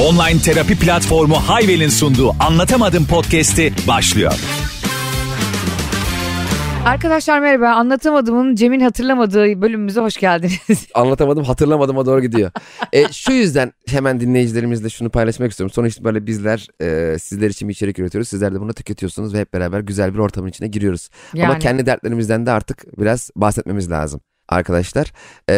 Online terapi platformu Hayvel'in sunduğu Anlatamadım podcast'i başlıyor. Arkadaşlar merhaba. Anlatamadığımın Cem'in hatırlamadığı bölümümüze hoş geldiniz. Anlatamadım hatırlamadığıma doğru gidiyor. e, şu yüzden hemen dinleyicilerimizle şunu paylaşmak istiyorum. Sonuçta böyle bizler e, sizler için bir içerik üretiyoruz. Sizler de bunu tüketiyorsunuz ve hep beraber güzel bir ortamın içine giriyoruz. Ama Yani. kendi dertlerimizden de artık biraz bahsetmemiz lazım. Arkadaşlar e,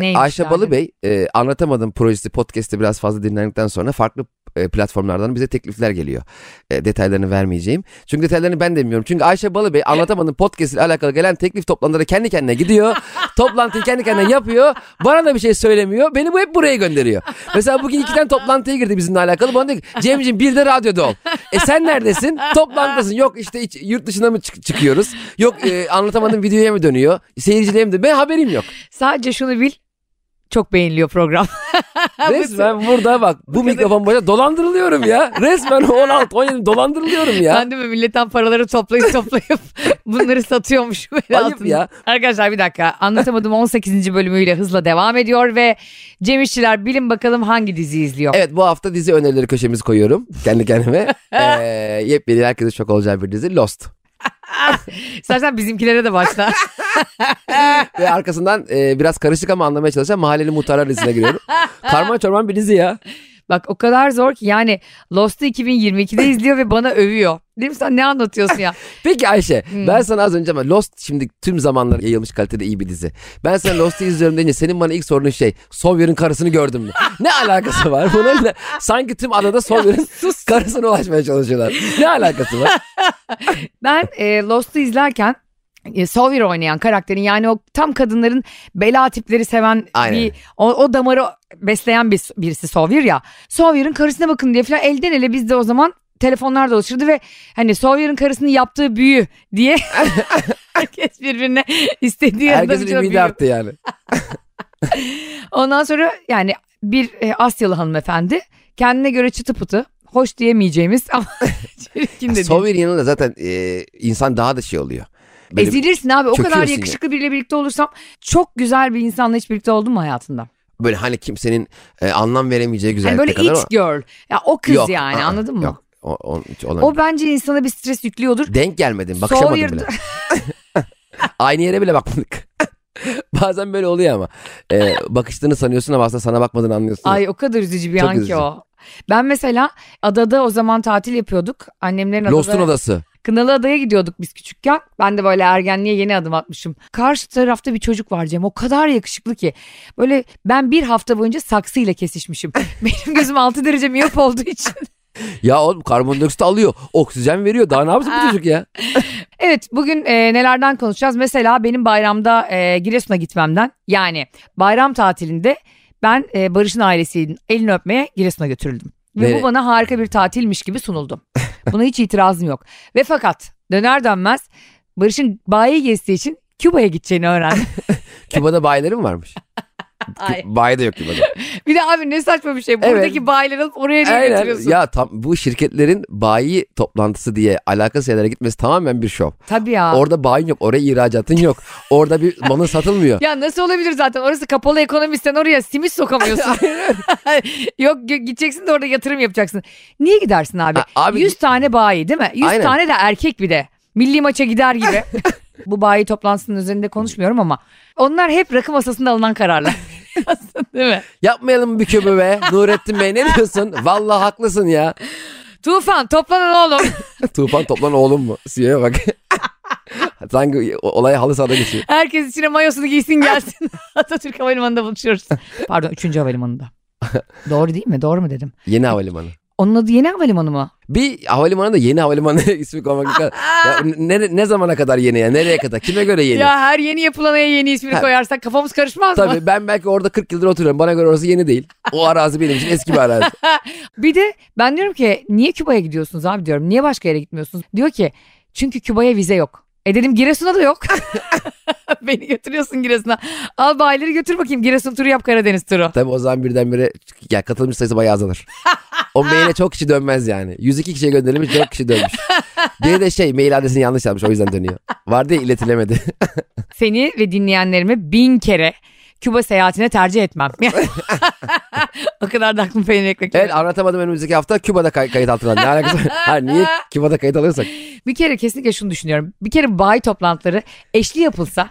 Neymiş Ayşe derdi? Balıbey e, Anlatamadım projesi podcast'te biraz fazla dinlendikten sonra farklı e, platformlardan bize teklifler geliyor. E, detaylarını vermeyeceğim. Çünkü detaylarını ben de bilmiyorum. Çünkü Ayşe Balıbey Anlatamadım podcast ile alakalı gelen teklif toplantıları kendi kendine gidiyor. Toplantıyı kendi kendine yapıyor. Bana da bir şey söylemiyor. Beni bu hep buraya gönderiyor. Mesela bugün iki tane toplantıya girdi bizimle alakalı. Bana diyor ki Cemciğim bir de radyoda ol. E sen neredesin? Toplantıdasın. Yok işte iç- yurt dışına mı çık- çıkıyoruz? Yok e, anlatamadım videoya mı dönüyor? Seyirciliğe mi dönüyor? Ben haberim yok. Sadece şunu bil. Çok beğeniliyor program. Resmen burada bak bu mikrofon başında dolandırılıyorum ya. Resmen 16 17 dolandırılıyorum ya. Ben de mi milletten paraları toplayıp toplayıp bunları satıyormuşum. el Ayıp altında. ya. Arkadaşlar bir dakika. Anlatamadım 18. bölümüyle hızla devam ediyor ve Cem İşçiler bilin bakalım hangi dizi izliyor. Evet bu hafta dizi önerileri köşemizi koyuyorum kendi kendime. ee, yepyeni herkese çok olacağı bir dizi Lost. İstersen bizimkilere de başla. Ve arkasından e, biraz karışık ama anlamaya çalışan Mahalleli Muhtarlar dizisine giriyorum. Karman çorman bir dizi ya. Bak o kadar zor ki yani Lost'u 2022'de izliyor ve bana övüyor. Değil mi sen ne anlatıyorsun ya? Peki Ayşe Hmm. ben sana az önce ama Lost şimdi tüm zamanlar yayılmış kalitede iyi bir dizi. Ben sana Lost'u izliyorum deyince senin bana ilk sorunun şey Sawyer'ın karısını gördün mü? Ne alakası var bunun? ne- Sanki tüm adada Sawyer'ın karısına ulaşmaya çalışıyorlar. Ne alakası var? Ben e, Lost'u izlerken e, Sawyer oynayan karakterin yani o tam kadınların bela tipleri seven Aynen. bir o, o damarı besleyen bir, birisi Sawyer ya. Sawyer'ın karısına bakın diye falan elden ele biz de o zaman telefonlar dolaşırdı ve hani Sawyer'ın karısının yaptığı büyü diye herkes birbirine istediği Herkesin adamcağız ümidi büyü. arttı yani. Ondan sonra yani bir e, Asyalı hanımefendi kendine göre çıtı pıtı hoş diyemeyeceğimiz ama çirkin de. Sawyer yanında zaten e, insan daha da şey oluyor. Böyle- Ezilirsin abi. O kadar yakışıklı biriyle birlikte olursam çok güzel bir insanla hiç birlikte oldun mu hayatında? Böyle hani kimsenin e, anlam veremeyeceği Yani güzellikte böyle kadar it ama. girl. Ya o kız Yok, yani aa, anladın mı? Yok. O, o. O bence insana bir stres yüklüyordur. Denk gelmedin bakışamadın Sawyer- bile. Aynı yere bile bakmadık. Bazen böyle oluyor ama. E, bakıştığını sanıyorsun ama aslında sana bakmadığını anlıyorsun. Ay o kadar üzücü bir Çok an ki üzücü. o. Ben mesela adada o zaman tatil yapıyorduk. Annemlerin adada. Lost'un odası. Kınalı Adaya gidiyorduk biz küçükken. Ben de böyle ergenliğe yeni adım atmışım. Karşı tarafta bir çocuk var Cem. O kadar yakışıklı ki. Böyle ben bir hafta boyunca saksıyla kesişmişim. Benim gözüm 6 derece miyop olduğu için. Ya oğlum karbondioksit alıyor. Oksijen veriyor. Daha ne yapsın bu çocuk ya? Evet bugün e, nelerden konuşacağız? Mesela benim bayramda e, Giresun'a gitmemden yani bayram tatilinde ben e, Barış'ın ailesinin elini öpmeye Giresun'a götürüldüm. Ve Ve- bu bana harika bir tatilmiş gibi sunuldu. Buna hiç itirazım yok. Ve fakat döner dönmez Barış'ın bayi gezdiği için Küba'ya gideceğini öğrendim. Küba'da bayileri mi varmış? Ay. Bayi de yok Küba'da. Bir de abi ne saçma bir şey. Evet. Buradaki bayileri alıp oraya niye Aynen. götürüyorsun? Ya tam bu şirketlerin bayi toplantısı diye alakasız yerlere gitmesi tamamen bir şov. Tabii ya. Orada bayin yok. Oraya ihracatın yok. Orada bir malın satılmıyor. Ya nasıl olabilir zaten? Orası kapalı ekonomi. Sen oraya simit sokamıyorsun. Yok gideceksin de orada yatırım yapacaksın. Niye gidersin abi? Ha, abi- 100 tane bayi değil mi? 100 Aynen. tane de erkek bir de. Milli maça gider gibi. Bu bayi toplantısının üzerinde konuşmuyorum ama onlar hep rakı masasında alınan kararlar. değil mi? Yapmayalım bir köbü be. Nurettin Bey ne diyorsun? Vallahi haklısın ya. Tufan toplanın oğlum. Tufan toplan oğlum mu? CEO'ya bak. Sanki olay halı sahada geçiyor. Herkes içine mayosunu giysin gelsin. Atatürk Havalimanı'nda buluşuyoruz. Pardon 3. havalimanında. Doğru değil mi? Doğru mu dedim? Yeni havalimanı. Onun adı yeni havalimanı mı? Bir havalimanı da yeni havalimanı ismi koymak ya, ne, ne zamana kadar yeni ya? Nereye kadar? Kime göre yeni? Ya her yeni yapılana yeni ismini Ha. koyarsak kafamız karışmaz mı? Tabii ben belki orada 40 yıldır oturuyorum. Bana göre orası yeni değil. O arazi benim için eski bir arazi. Bir de ben diyorum ki niye Küba'ya gidiyorsunuz abi diyorum. Niye başka yere gitmiyorsunuz? Diyor ki çünkü Küba'ya vize yok. E dedim Giresun'a da yok. Beni götürüyorsun Giresun'a. Al bayileri götür bakayım Giresun turu yap Karadeniz turu. Tabii o zaman birdenbire ya katılımcı sayısı bayağı azalır. O maile çok kişi dönmez yani. 102 kişiye gönderilmiş 4 kişi dönmüş. Bir de şey mail adresini yanlış yapmış o yüzden dönüyor. Vardı ya iletilemedi. Seni ve dinleyenlerime bin kere Küba seyahatine tercih etmem. o kadar da aklım peynir ekmek. Evet anlatamadım önümüzdeki hafta Küba'da kay- kayıt altına. Ne alakası var? Niye Küba'da kayıt alıyorsak? Bir kere kesinlikle şunu düşünüyorum. Bir kere bayi toplantıları eşli yapılsa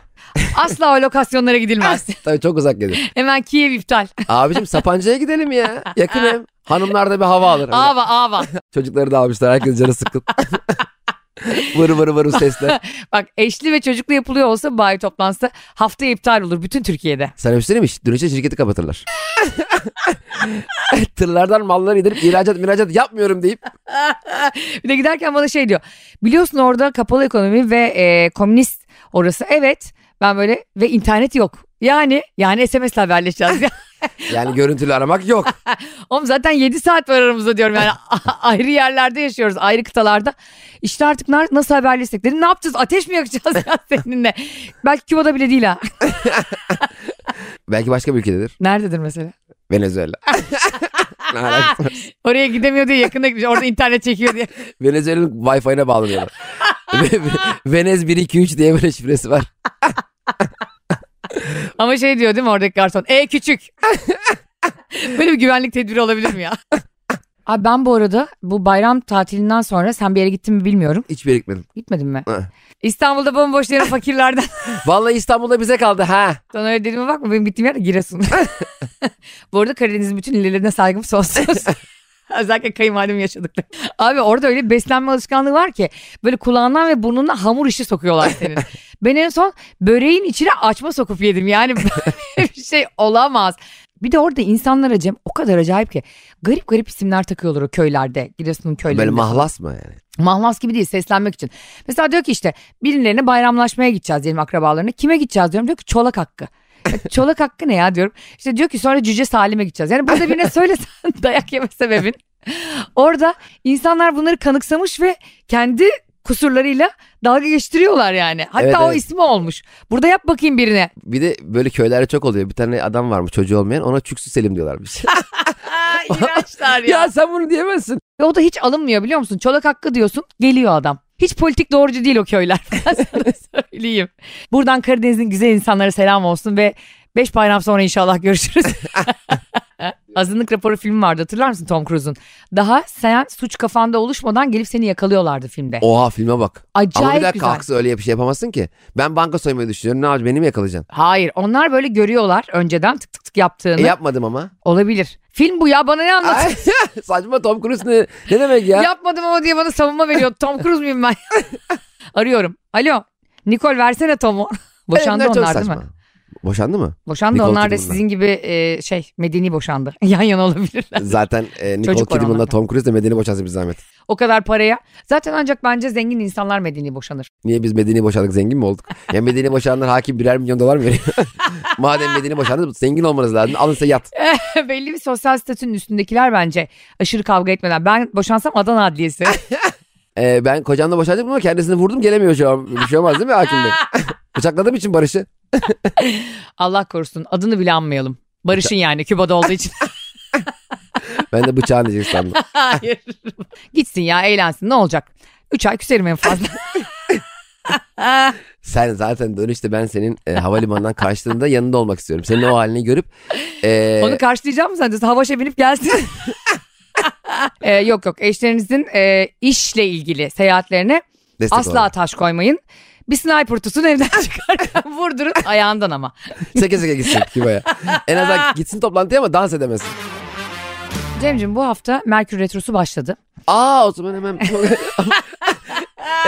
asla o lokasyonlara gidilmez. Tabii çok uzak gelir. Hemen Kiev iptal. Abicim Sapanca'ya gidelim ya. Yakın hem. Hanımlar da bir hava alır. Öyle. Ava ava. Çocukları da almışlar. Herkes canı sıkkın. vır vır vır sesler. Bak eşli ve çocuklu yapılıyor olsa bayi toplantısı haftaya iptal olur bütün Türkiye'de. Sana bir şey söyleyeyim mi? Dönüşte şirketi kapatırlar. Tırlardan malları indirip ihracat mihracat yapmıyorum deyip Bir de giderken bana şey diyor. Biliyorsun orada kapalı ekonomi ve e, komünist orası. Evet ben böyle ve internet yok. Yani yani SMS'le haberleşeceğiz. yani görüntülü aramak yok. Oğlum zaten 7 saat var aramızda diyorum yani ayrı yerlerde yaşıyoruz ayrı kıtalarda. İşte artık nasıl haberleşsek dedim ne yapacağız ateş mi yakacağız ya seninle. Belki Küba'da bile değil ha. Belki başka bir ülkededir. Nerededir mesela? Venezuela. Oraya gidemiyor diye yakında gitmiş orada internet çekiyor diye. Venezuela'nın Wi-Fi'ne bağlanıyorlar. Ve- ve- Venez 1 2 3 diye böyle şifresi var. Ama şey diyor değil mi oradaki garson? E küçük. Böyle bir güvenlik tedbiri olabilir mi ya? Abi ben bu arada bu bayram tatilinden sonra sen bir yere gittin mi bilmiyorum. Hiçbir yere gitmedim. Gitmedin mi? İstanbul'da bomboş yerin fakirlerden. Vallahi İstanbul'da bize kaldı ha. Sana öyle dediğime bakma benim gittiğim yer de Giresun. bu arada Karadeniz'in bütün illerine saygım sonsuz. Özellikle kayınvalidem yaşadıkları. Abi orada öyle bir beslenme alışkanlığı var ki böyle kulağından ve burnundan hamur işi sokuyorlar senin. Ben en son böreğin içine açma sokup yedim. Yani böyle bir şey olamaz. Bir de orada insanlara Cem o kadar acayip ki garip garip isimler takıyorlar o köylerde. Giresun'un köylerinde. Böyle mahlas mı yani? Mahlas gibi değil seslenmek için. Mesela diyor ki işte birilerine bayramlaşmaya gideceğiz diyelim akrabalarına. Kime gideceğiz diyorum diyor ki çolak hakkı. Ya çolak hakkı ne ya diyorum. İşte diyor ki sonra Cüce Salim'e gideceğiz. Yani burada birine söylesen dayak yeme sebebin. Orada insanlar bunları kanıksamış ve kendi kusurlarıyla dalga geçtiriyorlar yani. Hatta Evet, o evet. ismi olmuş. Burada yap bakayım birine. Bir de böyle köylerde çok oluyor. Bir tane adam varmış çocuğu olmayan ona Çüksü Selim diyorlarmış. Aa, iğrençler ya. ya sen bunu diyemezsin. Ve o da hiç alınmıyor biliyor musun? Çolak hakkı diyorsun geliyor adam. Hiç politik doğrucu değil o köyler. Ben sana söyleyeyim. Buradan Karadeniz'in güzel insanlara selam olsun ve beş bayram sonra inşallah görüşürüz. Azınlık raporu filmi vardı hatırlar mısın Tom Cruise'un? Daha sen suç kafanda oluşmadan gelip seni yakalıyorlardı filmde. Oha filme bak. Ama bir Acayip dakika güzel. haksız öyle bir şey yapamazsın ki. Ben banka soymayı düşünüyorum. Ne yapacağım? Beni mi yakalayacaksın? Hayır onlar böyle görüyorlar önceden tık tık tık yaptığını. E yapmadım ama. Olabilir. Film bu ya bana ne anlatıyorsun? Ay, saçma Tom Cruise ne, ne demek ya? Yapmadım ama diye bana savunma veriyor. Tom Cruise muyum ben? Arıyorum. Alo. Nikol versene Tom'u. Boşandı onlar değil mi? Boşandı mı? Boşandı Nicole onlar da sizin gibi e, şey medeni boşandı. Yan yana olabilirler. Zaten e, Nicole Çocuk var Kidman'la onlarda. Tom Cruise de medeni boşansın bir zahmet. O kadar paraya. Zaten ancak bence zengin insanlar medeni boşanır. Niye biz medeni boşandık zengin mi olduk? Ya medeni boşananlar hakim birer milyon dolar mı veriyor? Madem medeni boşandınız zengin olmanız lazım. Alın size yat. Belli bir sosyal statünün üstündekiler bence aşırı kavga etmeden. Ben boşansam Adana Adliyesi. Ee, ben kocamla boşandım ama kendisini vurdum gelemiyor şu an. Bir şey olmaz değil mi hakim bey? Bıçakladığım için Barış'ı. Allah korusun adını bile anmayalım. Barış'ın yani Küba'da olduğu için. Ben de bıçağın diyecek sandım. Hayır. Gitsin ya eğlensin ne olacak? Üç ay küserim en fazla. Sen zaten dönüşte ben senin e, havalimanından kaçtığında yanında olmak istiyorum. Senin o halini görüp e, Onu karşılayacağım mı sence? Havaşa binip gelsin. Ee, yok yok eşlerinizin e, işle ilgili seyahatlerine destek asla olalım. taş koymayın. Bir sniper tutun evden çıkarken vurdurun ayağından ama. Seke seke gitsin Küba'ya. En azından gitsin toplantıya ama dans edemesin. Cemciğim bu hafta Merkür Retrosu başladı. Aa o zaman hemen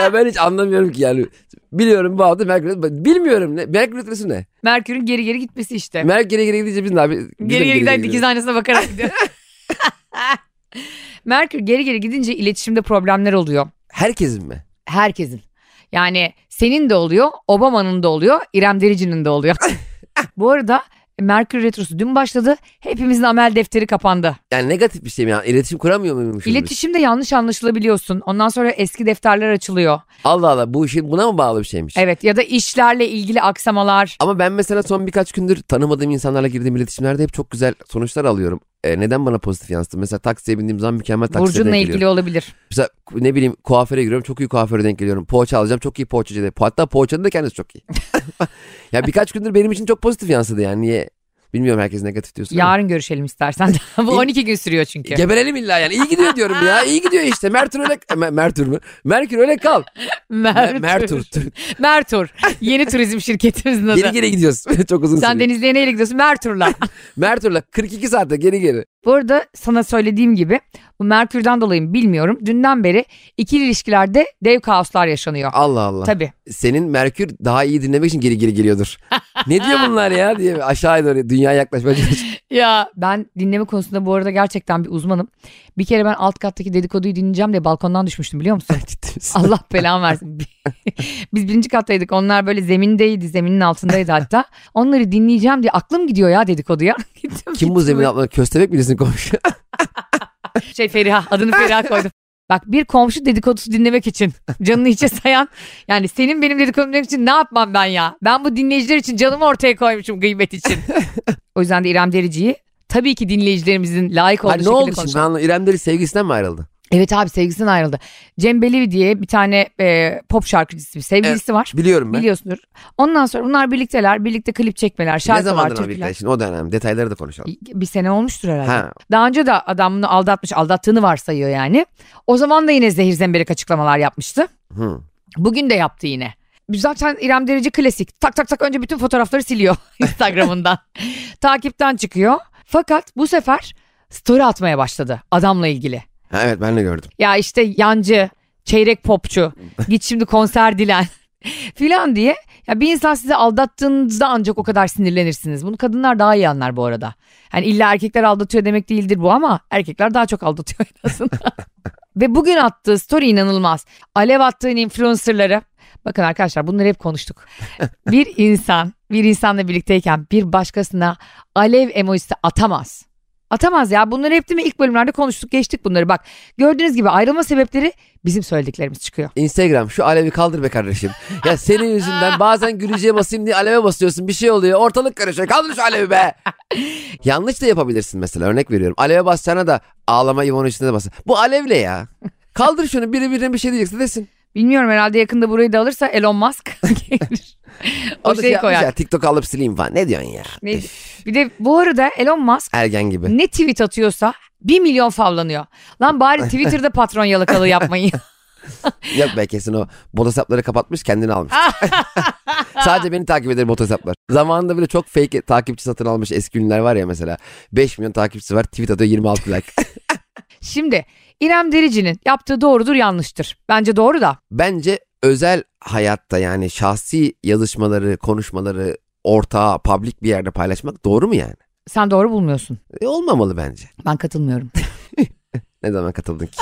ya ben hiç anlamıyorum ki yani. Biliyorum bu hafta Merkür Retrosu. Bilmiyorum ne? Merkür Retrosu ne? Merkür'ün geri geri gitmesi işte. Merkür geri geri gidince biz ne abi? geri geri giden dikiz aynasına bakarak gidiyor. Merkür geri geri gidince iletişimde problemler oluyor. Herkesin mi? Herkesin. Yani senin de oluyor, Obama'nın da oluyor, İrem Derici'nin de oluyor. Bu arada Merkür Retrosu dün başladı. Hepimizin amel defteri kapandı. Yani negatif bir şey mi? Yani iletişim kuramıyor muymuşuz? biz? İletişimde yanlış anlaşılabiliyorsun. Ondan sonra eski defterler açılıyor. Allah Allah bu işin buna mı bağlı bir şeymiş? Evet ya da işlerle ilgili aksamalar. Ama ben mesela son birkaç gündür tanımadığım insanlarla girdiğim iletişimlerde hep çok güzel sonuçlar alıyorum. E, neden bana pozitif yansıtı? Mesela taksiye bindiğim zaman mükemmel taksiye Burcunla denk ilgili geliyorum. olabilir. Mesela ne bileyim kuaföre giriyorum çok iyi kuaföre denk geliyorum. Poğaça alacağım çok iyi poğaçacı. Hatta poğaçanın da kendisi çok iyi. ya birkaç gündür benim için çok pozitif yansıdı yani. Niye Bilmiyorum herkes negatif diyorsun ama. Yarın görüşelim istersen. Bu 12 gün sürüyor çünkü. Geberelim illa yani. İyi gidiyor diyorum ya. İyi gidiyor işte. Mertür öyle... Me- Mertür mü? Merkür öyle kal. Mertur. Mertur. Mertur. Yeni turizm şirketimizin adı. Geri geri gidiyoruz. Çok uzun Sen sürüyor. denizliğe neyle gidiyorsun? Mertur'la. Mertur'la 42 saatte geri geri. Bu arada sana söylediğim gibi bu Merkür'den dolayı mı bilmiyorum. Dünden beri ikili ilişkilerde dev kaoslar yaşanıyor. Allah Allah. Tabii. Senin Merkür daha iyi dinlemek için geri geri geliyordur. ne diyor bunlar ya diye aşağıya doğru dünyaya yaklaşmaya. Ya ben dinleme konusunda bu arada gerçekten bir uzmanım. Bir kere ben alt kattaki dedikoduyu dinleyeceğim diye balkondan düşmüştüm biliyor musun? Allah belamı versin. Biz birinci kattaydık. Onlar böyle zemindeydi. Zeminin altındaydı hatta. Onları dinleyeceğim diye aklım gidiyor ya dedikoduya. Gittim, Kim bu zemin altında köstebek birisini komşu? Şey Feriha adını Feriha koydum. Bak bir komşu dedikodusu dinlemek için canını içe sayan yani senin benim dedikodumu dinlemek için ne yapmam ben ya? Ben bu dinleyiciler için canımı ortaya koymuşum gıybet için. o yüzden de İrem Derici'yi tabii ki dinleyicilerimizin layık olduğu Ha, ne şekilde oldu şimdi? İrem Deri sevgisinden mi ayrıldı? Evet abi sevgisinden ayrıldı. Cem Belevi diye bir tane e, pop şarkıcısı bir sevgilisi var. Biliyorum ben. Biliyorsundur. Ondan sonra bunlar birlikteler. Birlikte klip çekmeler, ne şarkı var, zamandır ama türküler. birlikte? Şimdi o dönem detayları da konuşalım. Bir sene olmuştur herhalde. Ha. Daha önce de adam bunu aldatmış, aldattığını varsayıyor yani. O zaman da yine zehir zemberek açıklamalar yapmıştı. Hı. Bugün de yaptı yine. Zaten İrem Derici klasik. Tak tak tak önce bütün fotoğrafları siliyor Instagram'ından. Takipten çıkıyor. Fakat bu sefer story atmaya başladı adamla ilgili. Ha, evet ben de gördüm. Ya işte yancı, çeyrek popçu, git şimdi konser dilen filan diye. Ya bir insan sizi aldattığınızda ancak o kadar sinirlenirsiniz. Bunu kadınlar daha iyi anlar bu arada. Yani illa erkekler aldatıyor demek değildir bu ama erkekler daha çok aldatıyor en azından. Ve bugün attığı story inanılmaz. Alev attığın influencerları Bakın arkadaşlar bunları hep konuştuk. Bir insan bir insanla birlikteyken bir başkasına alev emojisi atamaz. Atamaz ya. Bunları hep değil mi ilk bölümlerde konuştuk geçtik bunları. Bak gördüğünüz gibi ayrılma sebepleri bizim söylediklerimiz çıkıyor. Instagram şu alevi kaldır be kardeşim. Ya senin yüzünden bazen gülücüğe basayım diye aleve basıyorsun bir şey oluyor ortalık karışıyor kaldır şu alevi be. Yanlış da yapabilirsin mesela örnek veriyorum. Aleve basacağına da ağlama İvon'un üstüne de bas. Bu alevle ya. Kaldır şunu biri birine bir şey diyecekse desin. Bilmiyorum herhalde yakında burayı da alırsa Elon Musk gelir. o şey koyar. ya, TikTok alıp sileyim falan. Ne diyorsun ya? Ne- Bir de bu arada Elon Musk Ergen gibi. ne tweet atıyorsa 1 milyon favlanıyor. Lan bari Twitter'da patron yalakalığı yapmayın. Yok be kesin o bot hesapları kapatmış kendini almış. Sadece beni takip eder bot hesaplar. Zamanında bile çok fake takipçi satın almış eski ünlüler var ya mesela. 5 milyon takipçisi var tweet atıyor 26 like. Şimdi İrem Derici'nin yaptığı doğrudur yanlıştır. Bence doğru da. Bence özel hayatta yani şahsi yazışmaları, konuşmaları ortağa, public bir yerde paylaşmak doğru mu yani? Sen doğru bulmuyorsun. E, olmamalı bence. Ben katılmıyorum. Ne zaman katıldın ki?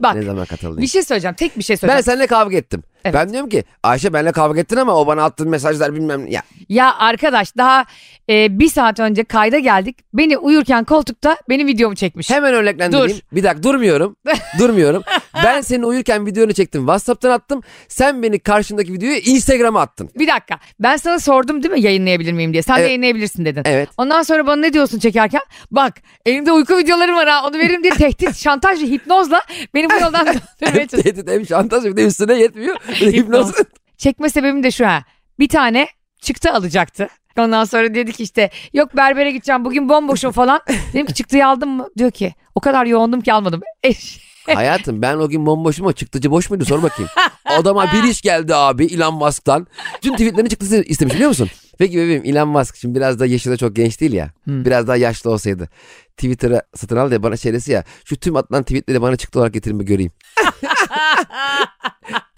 Bak ne zaman katıldın bir şey söyleyeceğim. Tek bir şey Ben söyleyeceğim. seninle kavga ettim. Evet. Ben diyorum ki Ayşe benimle kavga ettin ama o bana attığın mesajlar bilmem ya. Ya arkadaş daha e, bir saat önce kayda geldik. Beni uyurken koltukta benim videomu çekmiş. Hemen örneklendireyim. Bir dakika durmuyorum. durmuyorum. Ben senin uyurken videonu çektim. WhatsApp'tan attım. Sen beni karşındaki videoyu Instagram'a attın. Bir dakika. Ben sana sordum değil mi yayınlayabilir miyim diye. Sen de Evet. yayınlayabilirsin dedin. Evet. Ondan sonra bana ne diyorsun çekerken? Bak elimde uyku videolarım var ha. Onu veririm diye tehdit, şantaj ve hipnozla beni bu yoldan döndürmeye Hem tehdit hem şantaj bir de üstüne yetmiyor. Hipnoz. Çekme sebebim de şu ha. Bir tane çıktı alacaktı. Ondan sonra dedi ki işte yok berbere gideceğim bugün bomboşum falan. Dedim ki çıktıyı aldın mı? Diyor ki o kadar yoğundum ki almadım. Eş. Hayatım ben o gün bomboşum o çıktıcı boş muydu sor bakayım. Adama bir iş geldi abi Elon Musk'tan. Tüm tweetlerini çıktısı istemiş biliyor musun? Peki bebeğim Elon Musk şimdi biraz da yaşı da çok genç değil ya. Biraz daha yaşlı olsaydı. Twitter'ı satın al diye bana şeylesi ya. Şu tüm atılan tweetleri bana çıktı olarak getirin bir göreyim.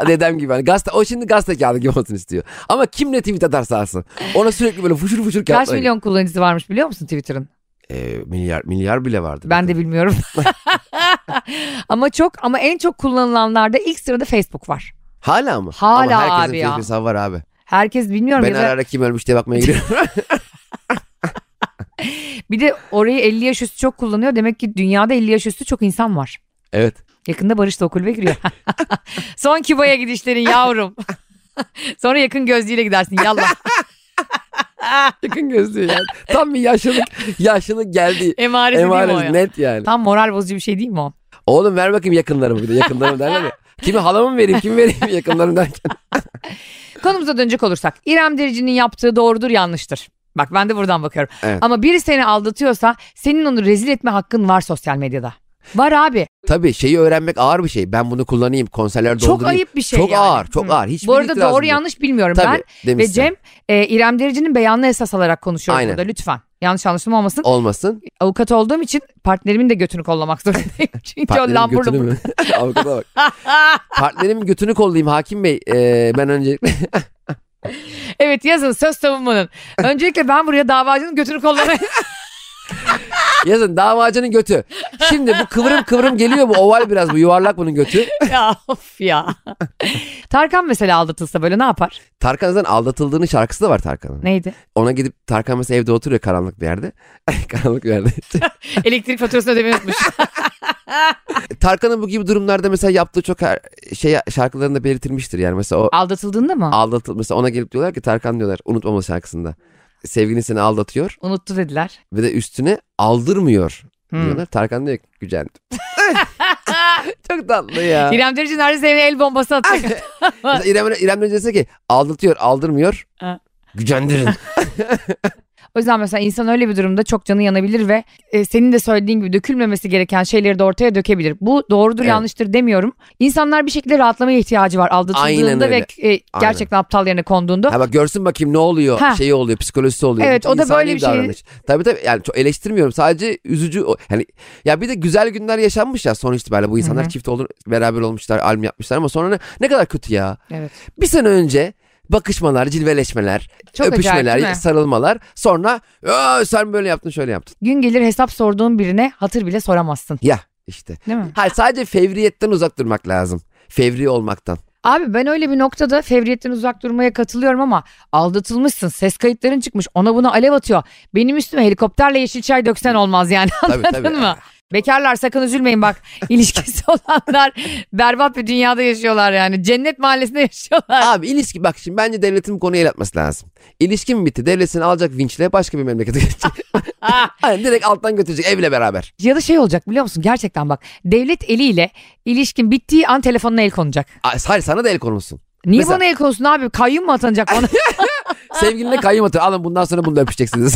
Dedem gibi hani gazete, o şimdi gazete kağıdı gibi olsun istiyor. Ama kim ne tweet atarsa alsın. Ona sürekli böyle fuşur fuşur Kaç kağıtlar. milyon kullanıcısı varmış biliyor musun Twitter'ın? Ee, milyar, milyar bile vardı. Ben de bilmiyorum. ama çok ama en çok kullanılanlarda ilk sırada Facebook var. Hala mı? Hala Ama herkesin abi ya. Facebook hesabı var abi. Herkes bilmiyorum Ben ya ara da ara kim ölmüş diye bakmaya giriyorum. bir de orayı 50 yaş üstü çok kullanıyor. Demek ki dünyada 50 yaş üstü çok insan var. evet. Yakında Barış da o kulübe giriyor. Son Küba'ya gidişlerin yavrum. Sonra yakın gözlüğüyle gidersin yallah. Yakın gözlüğü yani. Tam bir yaşlılık, yaşlılık geldi. Emaresi değil mi o Emaresi ya? net yani. Tam moral bozucu bir şey değil mi o? Oğlum ver bakayım yakınlarımı bir de yakınlarımı derler ya. Kimi halamı mı vereyim kimi vereyim yakınlarım derken. Konumuza dönecek olursak İrem Derici'nin yaptığı doğrudur yanlıştır. Bak ben de buradan bakıyorum. Evet. Ama biri seni aldatıyorsa senin onu rezil etme hakkın var sosyal medyada. Var abi. Tabii şeyi öğrenmek ağır bir şey. Ben bunu kullanayım, konserler Çok doldurayım. ayıp bir şey Çok yani. ağır, çok Hı. ağır. Hiçbir Bu arada itirazım doğru yok. yanlış bilmiyorum. Tabii, ben ve demişsin. Cem e, İrem Derici'nin beyanını esas alarak konuşuyoruz Aynen. burada lütfen. Yanlış anlaşılma olmasın. Olmasın. Avukat olduğum için partnerimin de götünü kollamak zorundayım. Çünkü o Partnerimin lambur götünü lumbur. mü? Avukata bak. Partnerimin götünü kollayayım hakim bey. Ee, ben öncelikle Evet yazın söz savunmanın. Öncelikle ben buraya davacının götünü kollamaya... yazın davacının götü. Şimdi bu kıvrım kıvrım geliyor bu oval biraz bu yuvarlak bunun götü. ya of ya. Tarkan mesela aldatılsa böyle ne yapar? Tarkan zaten aldatıldığının şarkısı da var Tarkan'ın. Neydi? Ona gidip Tarkan mesela evde oturuyor karanlık bir yerde. karanlık bir yerde. Elektrik faturasını ödemeyi unutmuş. Tarkan'ın bu gibi durumlarda mesela yaptığı çok her- şey şarkılarında belirtilmiştir yani mesela o Aldatıldığında mı? aldatıl mesela ona gelip diyorlar ki Tarkan diyorlar unutmamalı şarkısında. Sevgilin seni aldatıyor Unuttu dediler. ve de üstüne aldırmıyor Hmm. diyorlar. Tarkan diyor ki gücendim. çok tatlı ya. İrem Derici neredeyse evine el bombası atacak. İrem, İrem Derici dese ki aldatıyor aldırmıyor. Ha. Gücendirin. o yüzden mesela insan öyle bir durumda çok canı yanabilir ve e, senin de söylediğin gibi dökülmemesi gereken şeyleri de ortaya dökebilir. Bu doğrudur Evet. yanlıştır demiyorum. İnsanlar bir şekilde rahatlamaya ihtiyacı var Aynen aldatıldığında ve e, gerçekten aptal yerine konduğunda. Ha bak görsün bakayım ne oluyor Ha. şeyi oluyor psikolojisi oluyor. Evet, o da böyle bir şey- davranış. Tabii tabii yani çok eleştirmiyorum sadece üzücü hani ya bir de güzel günler yaşanmış ya sonuç itibariyle bu insanlar Hı hı. çift olur beraber olmuşlar albüm yapmışlar ama sonra ne, ne kadar kötü ya. Evet. Bir sene önce bakışmalar, cilveleşmeler, Çok acayip, öpüşmeler, mi? sarılmalar sonra "Aa, sen böyle yaptın şöyle yaptın. Gün gelir hesap sorduğun birine hatır bile soramazsın. Ya işte. Değil mi? Hayır sadece fevriyetten uzak durmak lazım. Fevri olmaktan. Abi ben öyle bir noktada fevriyetten uzak durmaya katılıyorum ama aldatılmışsın. Ses kayıtların çıkmış. Ona buna alev atıyor. Benim üstüme helikopterle yeşil çay döksen olmaz yani. Tabii, Anladın tabii. mı? Bekarlar sakın üzülmeyin bak. İlişkisi olanlar berbat bir dünyada yaşıyorlar yani. Cennet mahallesinde yaşıyorlar. Abi ilişki bak şimdi bence devletin bu konuya el atması lazım. İlişki mi bitti? Devlet seni alacak vinçle başka bir memlekete geçecek. Aynen direkt alttan götürecek evle beraber. Ya da şey olacak biliyor musun? Gerçekten bak. Devlet eliyle ilişkin bittiği an telefonuna el konacak. Ay, Hayır sana da el konulsun. Niye Mesela- bana el konsun abi? Kayyum mu atanacak bana? Sevgiline kayyum atıyor. Alın bundan sonra bununla öpüşeceksiniz.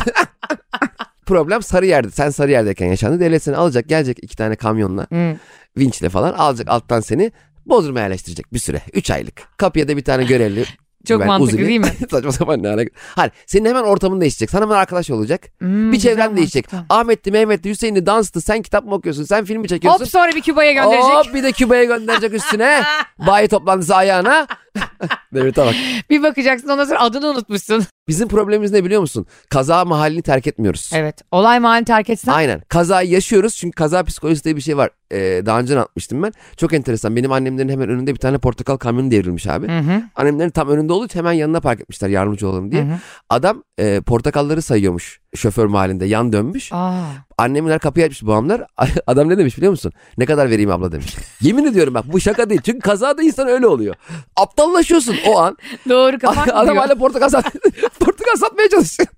Problem sarı yerde. Sen sarı yerdeyken yaşandı. Devlet seni alacak gelecek iki tane kamyonla. Hmm. Vinçle falan alacak alttan seni. Bodrum'a yerleştirecek bir süre. Üç aylık. Kapıya da bir tane görevli. Çok güven- mantıklı uzun- değil mi? Saçma sapan ne alaka. Hayır senin hemen ortamın değişecek. Sana hemen arkadaş olacak. Hmm, bir çevren değişecek. mantıklı. Ahmet'ti, Mehmet'ti, Hüseyin'li, danstı. Sen kitap mı okuyorsun? Sen filmi çekiyorsun. Hop sonra bir Küba'ya gönderecek. Hop bir de Küba'ya gönderecek üstüne. Bayi toplantısı ayağına. Devlete bak. Bir bakacaksın ondan sonra adını unutmuşsun. Bizim problemimiz ne biliyor musun? Kaza mahallini terk etmiyoruz. Evet. Olay mahalli terk etsen. Aynen. Kazayı yaşıyoruz çünkü kaza psikolojisi diye bir şey var. Ee, daha önce anlatmıştım ben. Çok enteresan. Benim annemlerin hemen önünde bir tane portakal kamyonu devrilmiş abi. Hı hı. Annemlerin tam önünde olduğu için hemen yanına park etmişler yardımcı olalım diye. Hı hı. Adam e, portakalları sayıyormuş şoför mahallinde yan dönmüş. Aa. Annemler kapıyı açmış babamlar. Adam ne demiş biliyor musun? Ne kadar vereyim abla demiş. Yemin ediyorum bak bu şaka değil. Çünkü kazada insan öyle oluyor. Aptallaşıyorsun o an. Doğru kapak Adam hala portakal, portakal satmaya çalışıyor.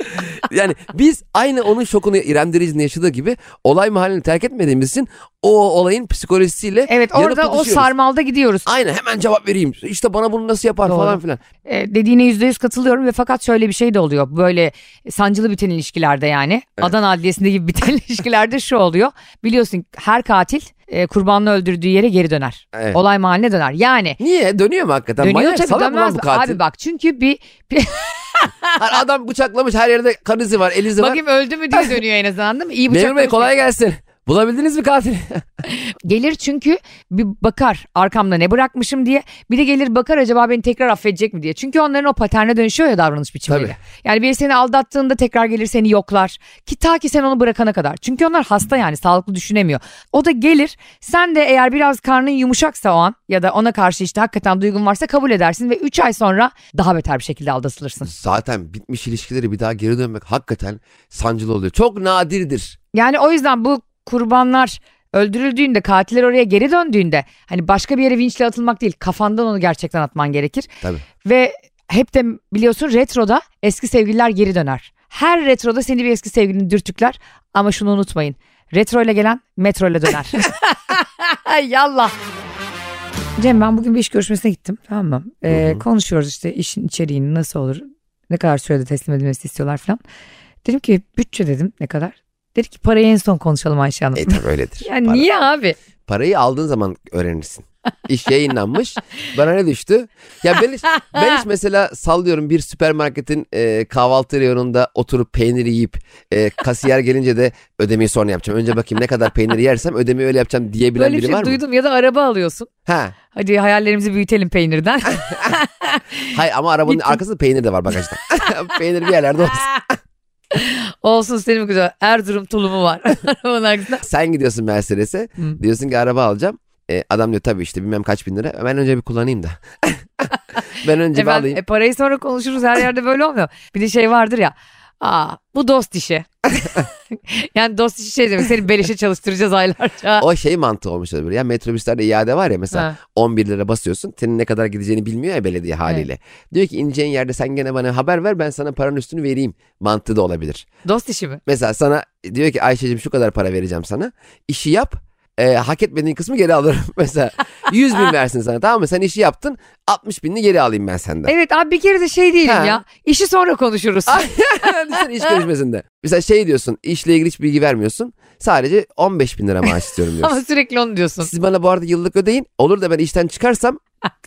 yani biz aynı onun şokunu İrem Derici'nin yaşadığı gibi olay mahallini terk etmediğimiz için o olayın psikolojisiyle Evet orada o sarmalda gidiyoruz. Aynen hemen cevap vereyim. İşte bana bunu nasıl yapar Doğru. falan filan. E, dediğine yüzde yüz katılıyorum ve fakat şöyle bir şey de oluyor. Böyle sancılı biten ilişkilerde yani. Adana Adliyesi'nde gibi biten ilişkilerde şu oluyor. Biliyorsun her katil e, kurbanını öldürdüğü yere geri döner. Evet. Olay mahalline döner. Yani Niye? Dönüyor mu hakikaten? dönüyor Manyak, tabii dönmez. bu katil? Abi bak çünkü bir, bir Hani adam bıçaklamış her yerde kan izi var, el izi var. bakayım öldü mü diye dönüyor en azından değil mi? İyi Memur Bey bıçaklamış. kolay gelsin. Bulabildiniz mi katili? Gelir çünkü bir bakar arkamda ne bırakmışım diye. Bir de gelir bakar acaba beni tekrar affedecek mi diye. Çünkü onların o paterne dönüşüyor ya davranış biçimleri. Tabii. Yani biri seni aldattığında tekrar gelir seni yoklar. Ki ta ki sen onu bırakana kadar. Çünkü onlar hasta yani sağlıklı düşünemiyor. O da gelir sen de eğer biraz karnın yumuşaksa o an ya da ona karşı işte hakikaten duygun varsa kabul edersin ve 3 ay sonra daha beter bir şekilde aldatılırsın. Zaten bitmiş ilişkileri bir daha geri dönmek hakikaten sancılı oluyor. Çok nadirdir. Yani o yüzden bu kurbanlar öldürüldüğünde katiller oraya geri döndüğünde hani başka bir yere vinçle atılmak değil kafandan onu gerçekten atman gerekir. Tabii. Ve hep de biliyorsun retroda eski sevgililer geri döner. Her retroda seni bir eski sevgilini dürtükler ama şunu unutmayın. Retro ile gelen metro ile döner. Yallah. Cem ben bugün bir iş görüşmesine gittim tamam mı? Ee, Hı hı. konuşuyoruz işte işin içeriğini nasıl olur Ne kadar sürede teslim edilmesi istiyorlar falan. Dedim ki bütçe dedim ne kadar? Dedi ki parayı en son konuşalım Ayşe Hanım. E tabii öyledir. yani Para- niye abi? Parayı aldığın zaman öğrenirsin. İş yayınlanmış. Bana ne düştü? Ya ben hiç, ben hiç mesela sallıyorum bir süpermarketin e, kahvaltı reyonunda oturup peyniri yiyip e, kasiyer gelince de ödemeyi sonra yapacağım. Önce bakayım ne kadar peynir yersem ödemeyi öyle yapacağım diyebilen Böyle bir biri şey var mı? duydum ya da araba alıyorsun. Ha. Hadi hayallerimizi büyütelim peynirden. Hayır ama arabanın Gittim. arkasında peynir de var bagajda. peynir bir yerlerde olsun. Olsun senin güzel. Erzurum tulumu var. Arabanın arkasında. Sen gidiyorsun Mercedes'e Hı. diyorsun ki araba alacağım. E, adam diyor tabii işte bilmem kaç bin lira. Ben önce bir kullanayım da. ben önce E bir ben, alayım. e parayı sonra konuşuruz her yerde böyle olmuyor. Bir de şey vardır ya. Aa bu dost işi. yani dost işi şey demek seni beleşe çalıştıracağız aylarca. O şey mantığı olmuş olabilir. Ya metrobüslerde iade var ya mesela Ha. 11 lira basıyorsun. Senin ne kadar gideceğini bilmiyor ya belediye haliyle. Diyor ki ineceğin yerde sen gene bana haber ver ben sana paranın üstünü vereyim. Mantığı da olabilir. Dost işi mi? Mesela sana diyor ki Ayşe'cim şu kadar para vereceğim sana. İşi yap. E, hak etmediğin kısmı geri alırım. Mesela 100 bin versin sana tamam mı? Sen işi yaptın 60 binini geri alayım ben senden. Evet abi bir kere de şey değilim Ha. ya. İşi sonra konuşuruz. Düşünsene iş görüşmesinde. Mesela şey diyorsun işle ilgili hiç bilgi vermiyorsun. Sadece 15 bin lira maaş istiyorum diyorsun. Ama sürekli onu diyorsun. Siz bana bu arada yıllık ödeyin. Olur da ben işten çıkarsam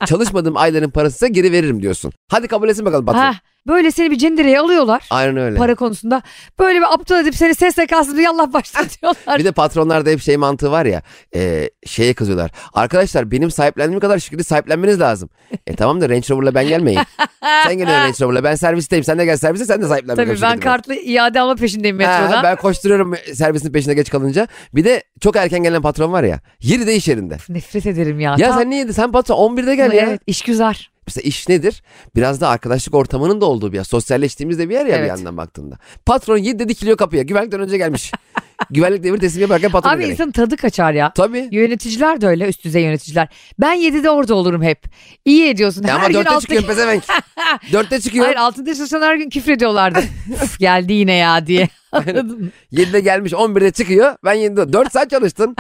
çalışmadığım ayların parası size geri veririm diyorsun. Hadi kabul etsin bakalım patron. Ha, böyle seni bir cendereye alıyorlar. Aynen öyle. Para konusunda. Böyle bir aptal edip seni SSK'sız bir yallah başlatıyorlar. Bir de patronlarda hep şey mantığı var ya e, şeye kızıyorlar. Arkadaşlar benim sahiplendiğim kadar şirketi sahiplenmeniz lazım. E tamam da Range Rover'la ben gelmeyin. sen geliyorsun Range Rover'la ben servisteyim. Sen de gel servise sen de sahiplen. Tabii ben kartlı iade alma peşindeyim Ha, metrodan. ben koşturuyorum servisin peşine geç kalınca. Bir de çok erken gelen patron var ya. 7'de iş yerinde. Nefret ederim ya. Ya Tam- sen niye Sen patron 11'de gel ya. Evet işgüzar. Mesela iş nedir? Biraz da arkadaşlık ortamının da olduğu bir yer. Sosyalleştiğimiz de bir yer ya bir Evet. yandan baktığında. Patron 7'de dikiliyor kapıya. Güvenlikten önce gelmiş. Güvenlik devir teslim yaparken patron Abi insanın tadı kaçar ya. Tabii. Yöneticiler de öyle üst düzey yöneticiler. Ben 7'de orada olurum hep. İyi ediyorsun. Ya her ama gün dörtte altta... çıkıyor pezevenk. dörtte çıkıyor. Hayır altında çalışan her gün küfür ediyorlardı. Üf, geldi yine ya diye. Anladın mı? 7'de gelmiş 11'de çıkıyor. Ben 7'de 4 saat çalıştın.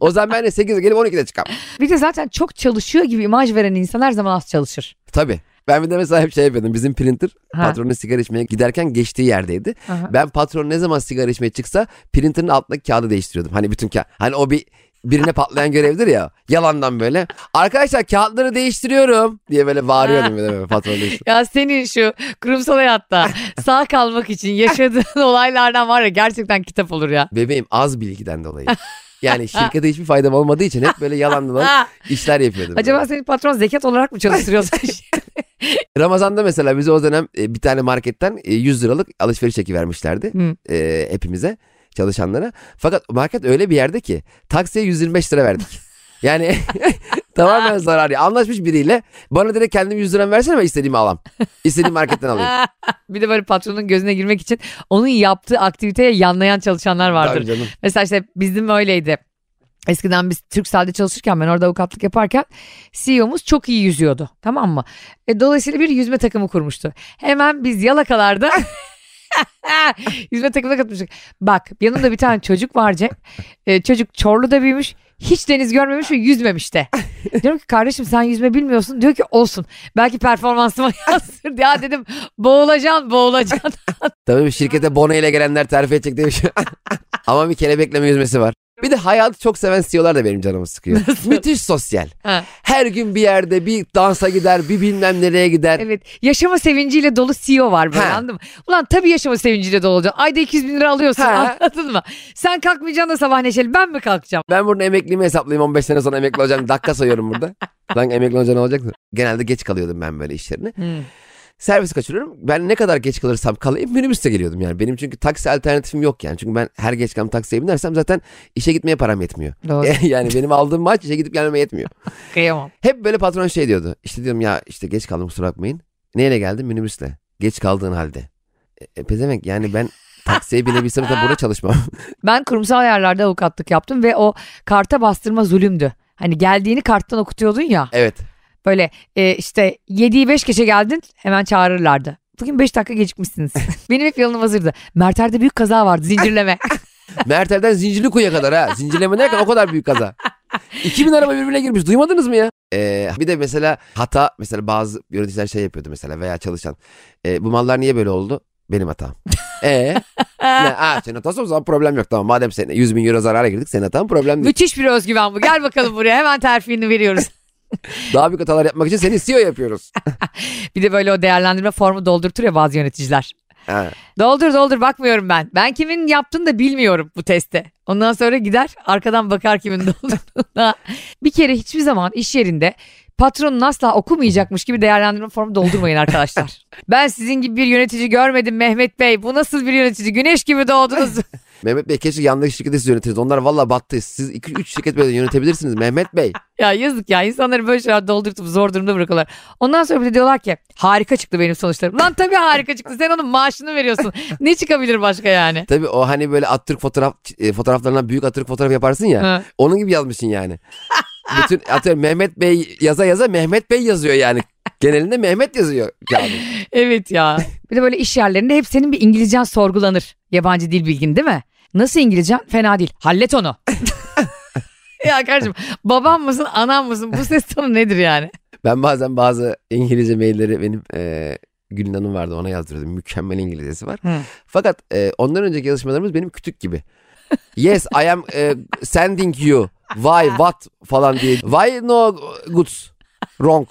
O zaman ben de 8'de gelip 12'de çıkam. Bir de zaten çok çalışıyor gibi imaj veren insan her zaman az çalışır. Tabii. Ben bir de mesela hep şey yapıyordum. Bizim printer Ha. patronun sigara içmeye giderken geçtiği yerdeydi. Aha. Ben patron ne zaman sigara içmeye çıksa printerın altındaki kağıdı değiştiriyordum. Hani bütün kağıt. Hani o bir birine patlayan görevdir ya. Yalandan böyle. Arkadaşlar kağıtları değiştiriyorum diye böyle bağırıyordum böyle patron değiştir. Ya senin şu kurumsal hayatta sağ kalmak için yaşadığın olaylardan var ya gerçekten kitap olur ya. Bebeğim az bilgiden dolayı. Yani şirkete hiçbir faydam olmadığı için hep böyle yalandan işler yapıyordum. acaba böyle. senin patron zekat olarak mı çalıştırıyorsun? Ramazan'da mesela bize o dönem e, bir tane marketten e, 100 liralık alışveriş çeki vermişlerdi. Hı. e, hepimize çalışanlara. Fakat market öyle bir yerde ki taksiye 125 lira verdik. Yani tamamen zarar. ya. Anlaşmış biriyle bana direkt kendim 100 liramı versene ben istediğimi alam. İstediğim marketten alayım. bir de böyle patronun gözüne girmek için onun yaptığı aktiviteye yanlayan çalışanlar vardır. Mesela işte bizim öyleydi. Eskiden biz Türkcell'de çalışırken ben orada avukatlık yaparken CEO'muz çok iyi yüzüyordu tamam mı? E, dolayısıyla bir yüzme takımı kurmuştu. Hemen biz yalakalarda yüzme takımına katılmıştık. Bak yanımda bir tane çocuk var Cem. E, çocuk Çorlu'da büyümüş. Hiç deniz görmemiş ve yüzmemiş de. Diyorum ki kardeşim sen yüzme bilmiyorsun. Diyor ki olsun. Belki performansıma yansır. Ya dedim boğulacaksın boğulacaksın. Tabii şirkete bono ile gelenler terfi edecek bir şey. Ama bir kelebekleme yüzmesi var. Bir de hayatı çok seven CEO'lar da benim canımı sıkıyor. Müthiş sosyal. Ha. Her gün bir yerde bir dansa gider, bir bilmem nereye gider. Evet yaşama sevinciyle dolu CEO var böyle Ha. anladın mı? Ulan tabii yaşama sevinciyle dolu olacaksın. Ayda 200 bin lira alıyorsun Ha. anladın mı? Sen kalkmayacaksın da sabah neşeli ben mi kalkacağım? Ben burada emekliliğimi hesaplayayım 15 sene sonra emekli olacağım. Dakika sayıyorum burada. Lan emekli olunca ne olacak? Genelde geç kalıyordum ben böyle işlerine. Servis kaçırıyorum. Ben ne kadar geç kalırsam kalayım minibüste geliyordum yani. Benim çünkü taksi alternatifim yok yani. Çünkü ben her geç kalan taksiye binersem zaten işe gitmeye param yetmiyor. Doğru yani benim aldığım maaş işe gidip gelmeme yetmiyor. kıyamam. Hep böyle patron şey diyordu. İşte diyorum ya işte geç kaldım kusura bakmayın. Neyle geldim? Minibüsle. Geç kaldığın halde. E, e, pezevenk yani ben taksiye binebilsem de burada çalışmam. Ben kurumsal yerlerde avukatlık yaptım ve o karta bastırma zulümdü. Hani geldiğini karttan okutuyordun ya. evet. Böyle e, işte 7'yi 5 geçe geldin hemen çağırırlardı. Bugün 5 dakika gecikmişsiniz. Benim hep yolum hazırdı. Merter'de büyük kaza vardı zincirleme. Merter'den Zincirlikuyu'ya kadar ha. Zincirleme derken o kadar büyük kaza. 2000 araba birbirine girmiş duymadınız mı ya? Ee, bir de mesela hata mesela bazı yöneticiler şey yapıyordu mesela veya çalışan. Ee, bu mallar niye böyle oldu? Benim hatam. Ee, ne? Aa, senin hatası o zaman problem yok tamam madem sen 100 bin euro zarara girdik senin hatan problem değil. Müthiş bir özgüven bu. Gel bakalım buraya hemen terfini veriyoruz. Daha büyük hatalar yapmak için seni CEO yapıyoruz. Bir de böyle o değerlendirme formu doldurtur ya bazı yöneticiler. Ha. Doldur doldur bakmıyorum ben. Ben kimin yaptığını da bilmiyorum bu teste. Ondan sonra gider arkadan bakar kimin doldurduğuna. bir kere hiçbir zaman iş yerinde patronun asla okumayacakmış gibi değerlendirme formu doldurmayın arkadaşlar. ben sizin gibi bir yönetici görmedim Mehmet Bey. Bu nasıl bir yönetici? Güneş gibi doğdunuz. Mehmet Bey keşke yandaki şirketi siz yönetiniz. Onlar valla battı. Siz 2-3 şirket böyle yönetebilirsiniz Mehmet Bey. ya yazık ya insanları böyle şeyler doldurup zor durumda bırakıyorlar. Ondan sonra bir de diyorlar ki harika çıktı benim sonuçlarım. Lan tabii harika çıktı. Sen onun maaşını veriyorsun. ne çıkabilir başka yani? Tabii o hani böyle Atatürk fotoğraf e, fotoğraflarından büyük Atatürk fotoğrafı yaparsın ya. Ha. Onun gibi yazmışsın yani. Bütün atıyorum Mehmet Bey yaza yaza Mehmet Bey yazıyor yani. Genelinde Mehmet yazıyor kağıdın. Evet ya. Bir de böyle iş yerlerinde hep senin bir İngilizcen sorgulanır. Yabancı dil bilgin değil mi? Nasıl İngilizcen? Fena değil. Hallet onu. ya kardeşim babam mısın anam mısın bu ses tonu nedir yani? Ben bazen bazı İngilizce mailleri benim e, Gülün Hanım vardı ona yazdırıyordum. Mükemmel İngilizcesi var. Hı. Fakat e, ondan önceki yazışmalarımız benim kütük gibi. Yes I am e, sending you. Why what falan diye. Why no goods? Wrong.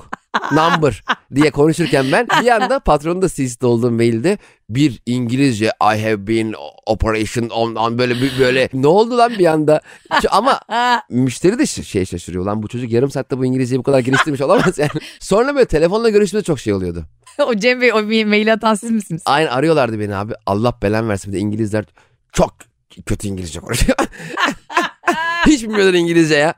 Number diye konuşurken ben bir anda patronun da CC'de olduğum mailde bir İngilizce I have been operation on, on böyle böyle ne oldu lan bir anda ama müşteri de şey şaşırıyor lan bu çocuk yarım saatte bu İngilizceyi bu kadar geliştirmiş olamaz yani. Sonra böyle telefonla görüşmede çok şey oluyordu. o Cem Bey o bir mail atan siz misiniz? Aynı arıyorlardı beni abi. Allah belen versin bir de İngilizler çok kötü İngilizce konuşuyor. Hiç bilmiyorlar İngilizce ya.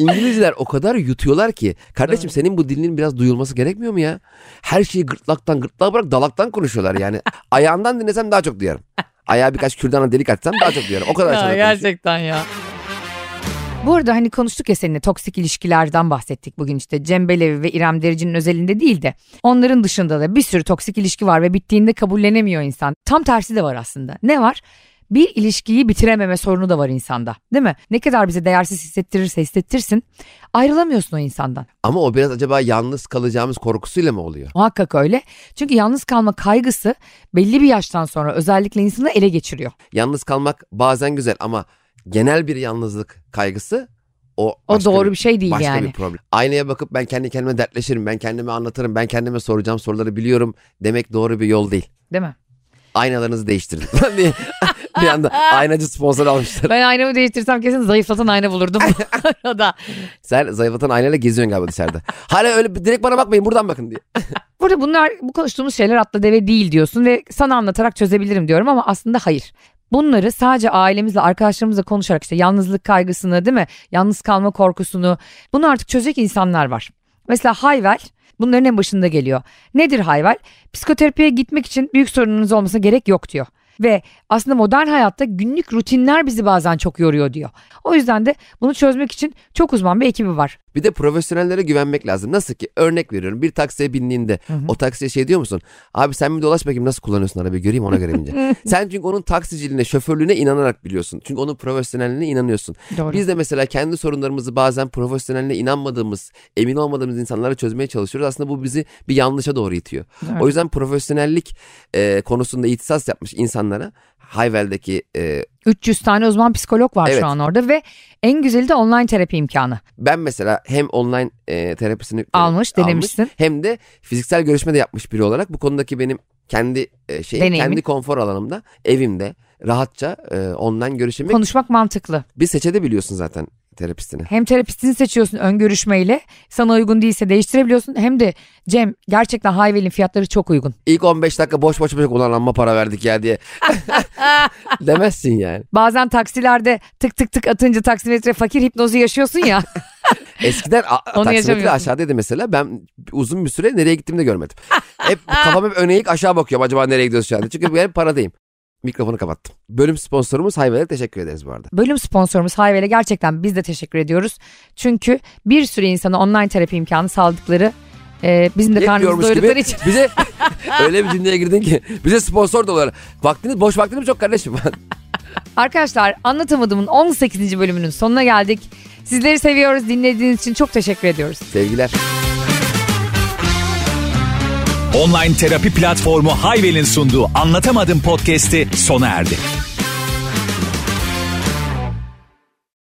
İngilizler o kadar yutuyorlar ki. Kardeşim senin bu dilinin biraz duyulması gerekmiyor mu ya? Her şeyi gırtlaktan gırtlağa bırak dalaktan konuşuyorlar yani. Ayağından dinlesem daha çok duyarım. Ayağa birkaç kürdana delik açsam daha çok duyarım. O kadar Ya gerçekten ya. Bu arada hani konuştuk ya seninle toksik ilişkilerden bahsettik bugün işte Cem Belevi ve İrem Derici'nin özelinde değil de onların dışında da bir sürü toksik ilişki var ve bittiğinde kabullenemiyor insan. Tam tersi de var aslında. Ne var? Bir ilişkiyi bitirememe sorunu da var insanda değil mi? Ne kadar bize değersiz hissettirirse hissettirsin ayrılamıyorsun o insandan. Ama o biraz acaba yalnız kalacağımız korkusuyla mı oluyor? Muhakkak öyle. Çünkü yalnız kalma kaygısı belli bir yaştan sonra özellikle insanı ele geçiriyor. Yalnız kalmak bazen güzel ama genel bir yalnızlık kaygısı o O doğru bir şey değil başka yani. bir problem. Aynaya bakıp ben kendi kendime dertleşirim, ben kendime anlatırım, ben kendime soracağım soruları biliyorum demek doğru bir yol değil. Değil mi? Aynalarınızı değiştirin. bir anda aynacı sponsor almışlar. Ben aynamı değiştirsem kesin zayıflatan ayna bulurdum bu arada. Sen zayıflatan aynayla geziyorsun galiba dışarıda. Hala öyle direkt bana bakmayın buradan bakın diye. Burada bunlar bu konuştuğumuz şeyler atla deve değil diyorsun ve sana anlatarak çözebilirim diyorum ama aslında hayır. Bunları sadece ailemizle, arkadaşlarımızla konuşarak işte yalnızlık kaygısını değil mi? Yalnız kalma korkusunu bunu artık çözecek insanlar var. Mesela Hayvel bunların en başında geliyor. Nedir Hayvel? Psikoterapiye gitmek için büyük sorununuz olmasına gerek yok diyor. Ve aslında modern hayatta günlük rutinler bizi bazen çok yoruyor diyor. O yüzden de bunu çözmek için çok uzman bir ekibi var. Bir de profesyonellere güvenmek lazım. Nasıl ki örnek veriyorum bir taksiye bindiğinde o taksiye şey diyor musun? Abi sen bir dolaş bakayım nasıl kullanıyorsun arabayı göreyim ona göre bince. sen çünkü onun taksiciliğine şoförlüğüne inanarak biliyorsun. Çünkü onun profesyonelliğine inanıyorsun. Doğru. Biz de mesela kendi sorunlarımızı bazen profesyoneline inanmadığımız, emin olmadığımız insanlarla çözmeye çalışıyoruz. Aslında bu bizi bir yanlışa doğru itiyor. Evet. O yüzden profesyonellik e, konusunda ihtisas yapmış insanlara Hayvel'deki e, 300 tane uzman psikolog var Evet. şu an orada ve en güzeli de online terapi imkanı. ben mesela hem online e, terapisini e, Almış, denemişsin. hem de fiziksel görüşme de yapmış biri olarak bu konudaki benim kendi e, şeyim, kendi konfor alanımda evimde rahatça e, online görüşemek Konuşmak mantıklı. bir seçebiliyorsun zaten terapistini. Hem terapistini seçiyorsun ön görüşmeyle. Sana uygun değilse değiştirebiliyorsun. Hem de Cem gerçekten Hayvel'in fiyatları çok uygun. İlk 15 dakika boş boş boş ulan amma para verdik ya diye demezsin yani. Bazen taksilerde tık tık tık atınca taksimetre fakir hipnozu yaşıyorsun ya. Eskiden a- taksimetre aşağıdaydı mesela. Ben uzun bir süre nereye gittiğimi de görmedim. Hep kafam hep öne eğik aşağı bakıyorum. Acaba nereye gidiyoruz şu anda? Çünkü ben paradayım. Mikrofonu kapattım. Bölüm sponsorumuz Hayvel'e teşekkür ederiz bu arada. Bölüm sponsorumuz Hayvel'e gerçekten biz de teşekkür ediyoruz. Çünkü bir sürü insana online terapi imkanı sağladıkları e, bizim de karnımızı doyurdukları için. bize öyle bir cümleye girdin ki bize sponsor da olarak. Vaktiniz boş vaktiniz çok kardeşim. Arkadaşlar anlatamadığımın 18. bölümünün sonuna geldik. Sizleri seviyoruz. Dinlediğiniz için çok teşekkür ediyoruz. Sevgiler. Online terapi platformu Hayvel'in sunduğu Anlatamadım podcast'i sona erdi.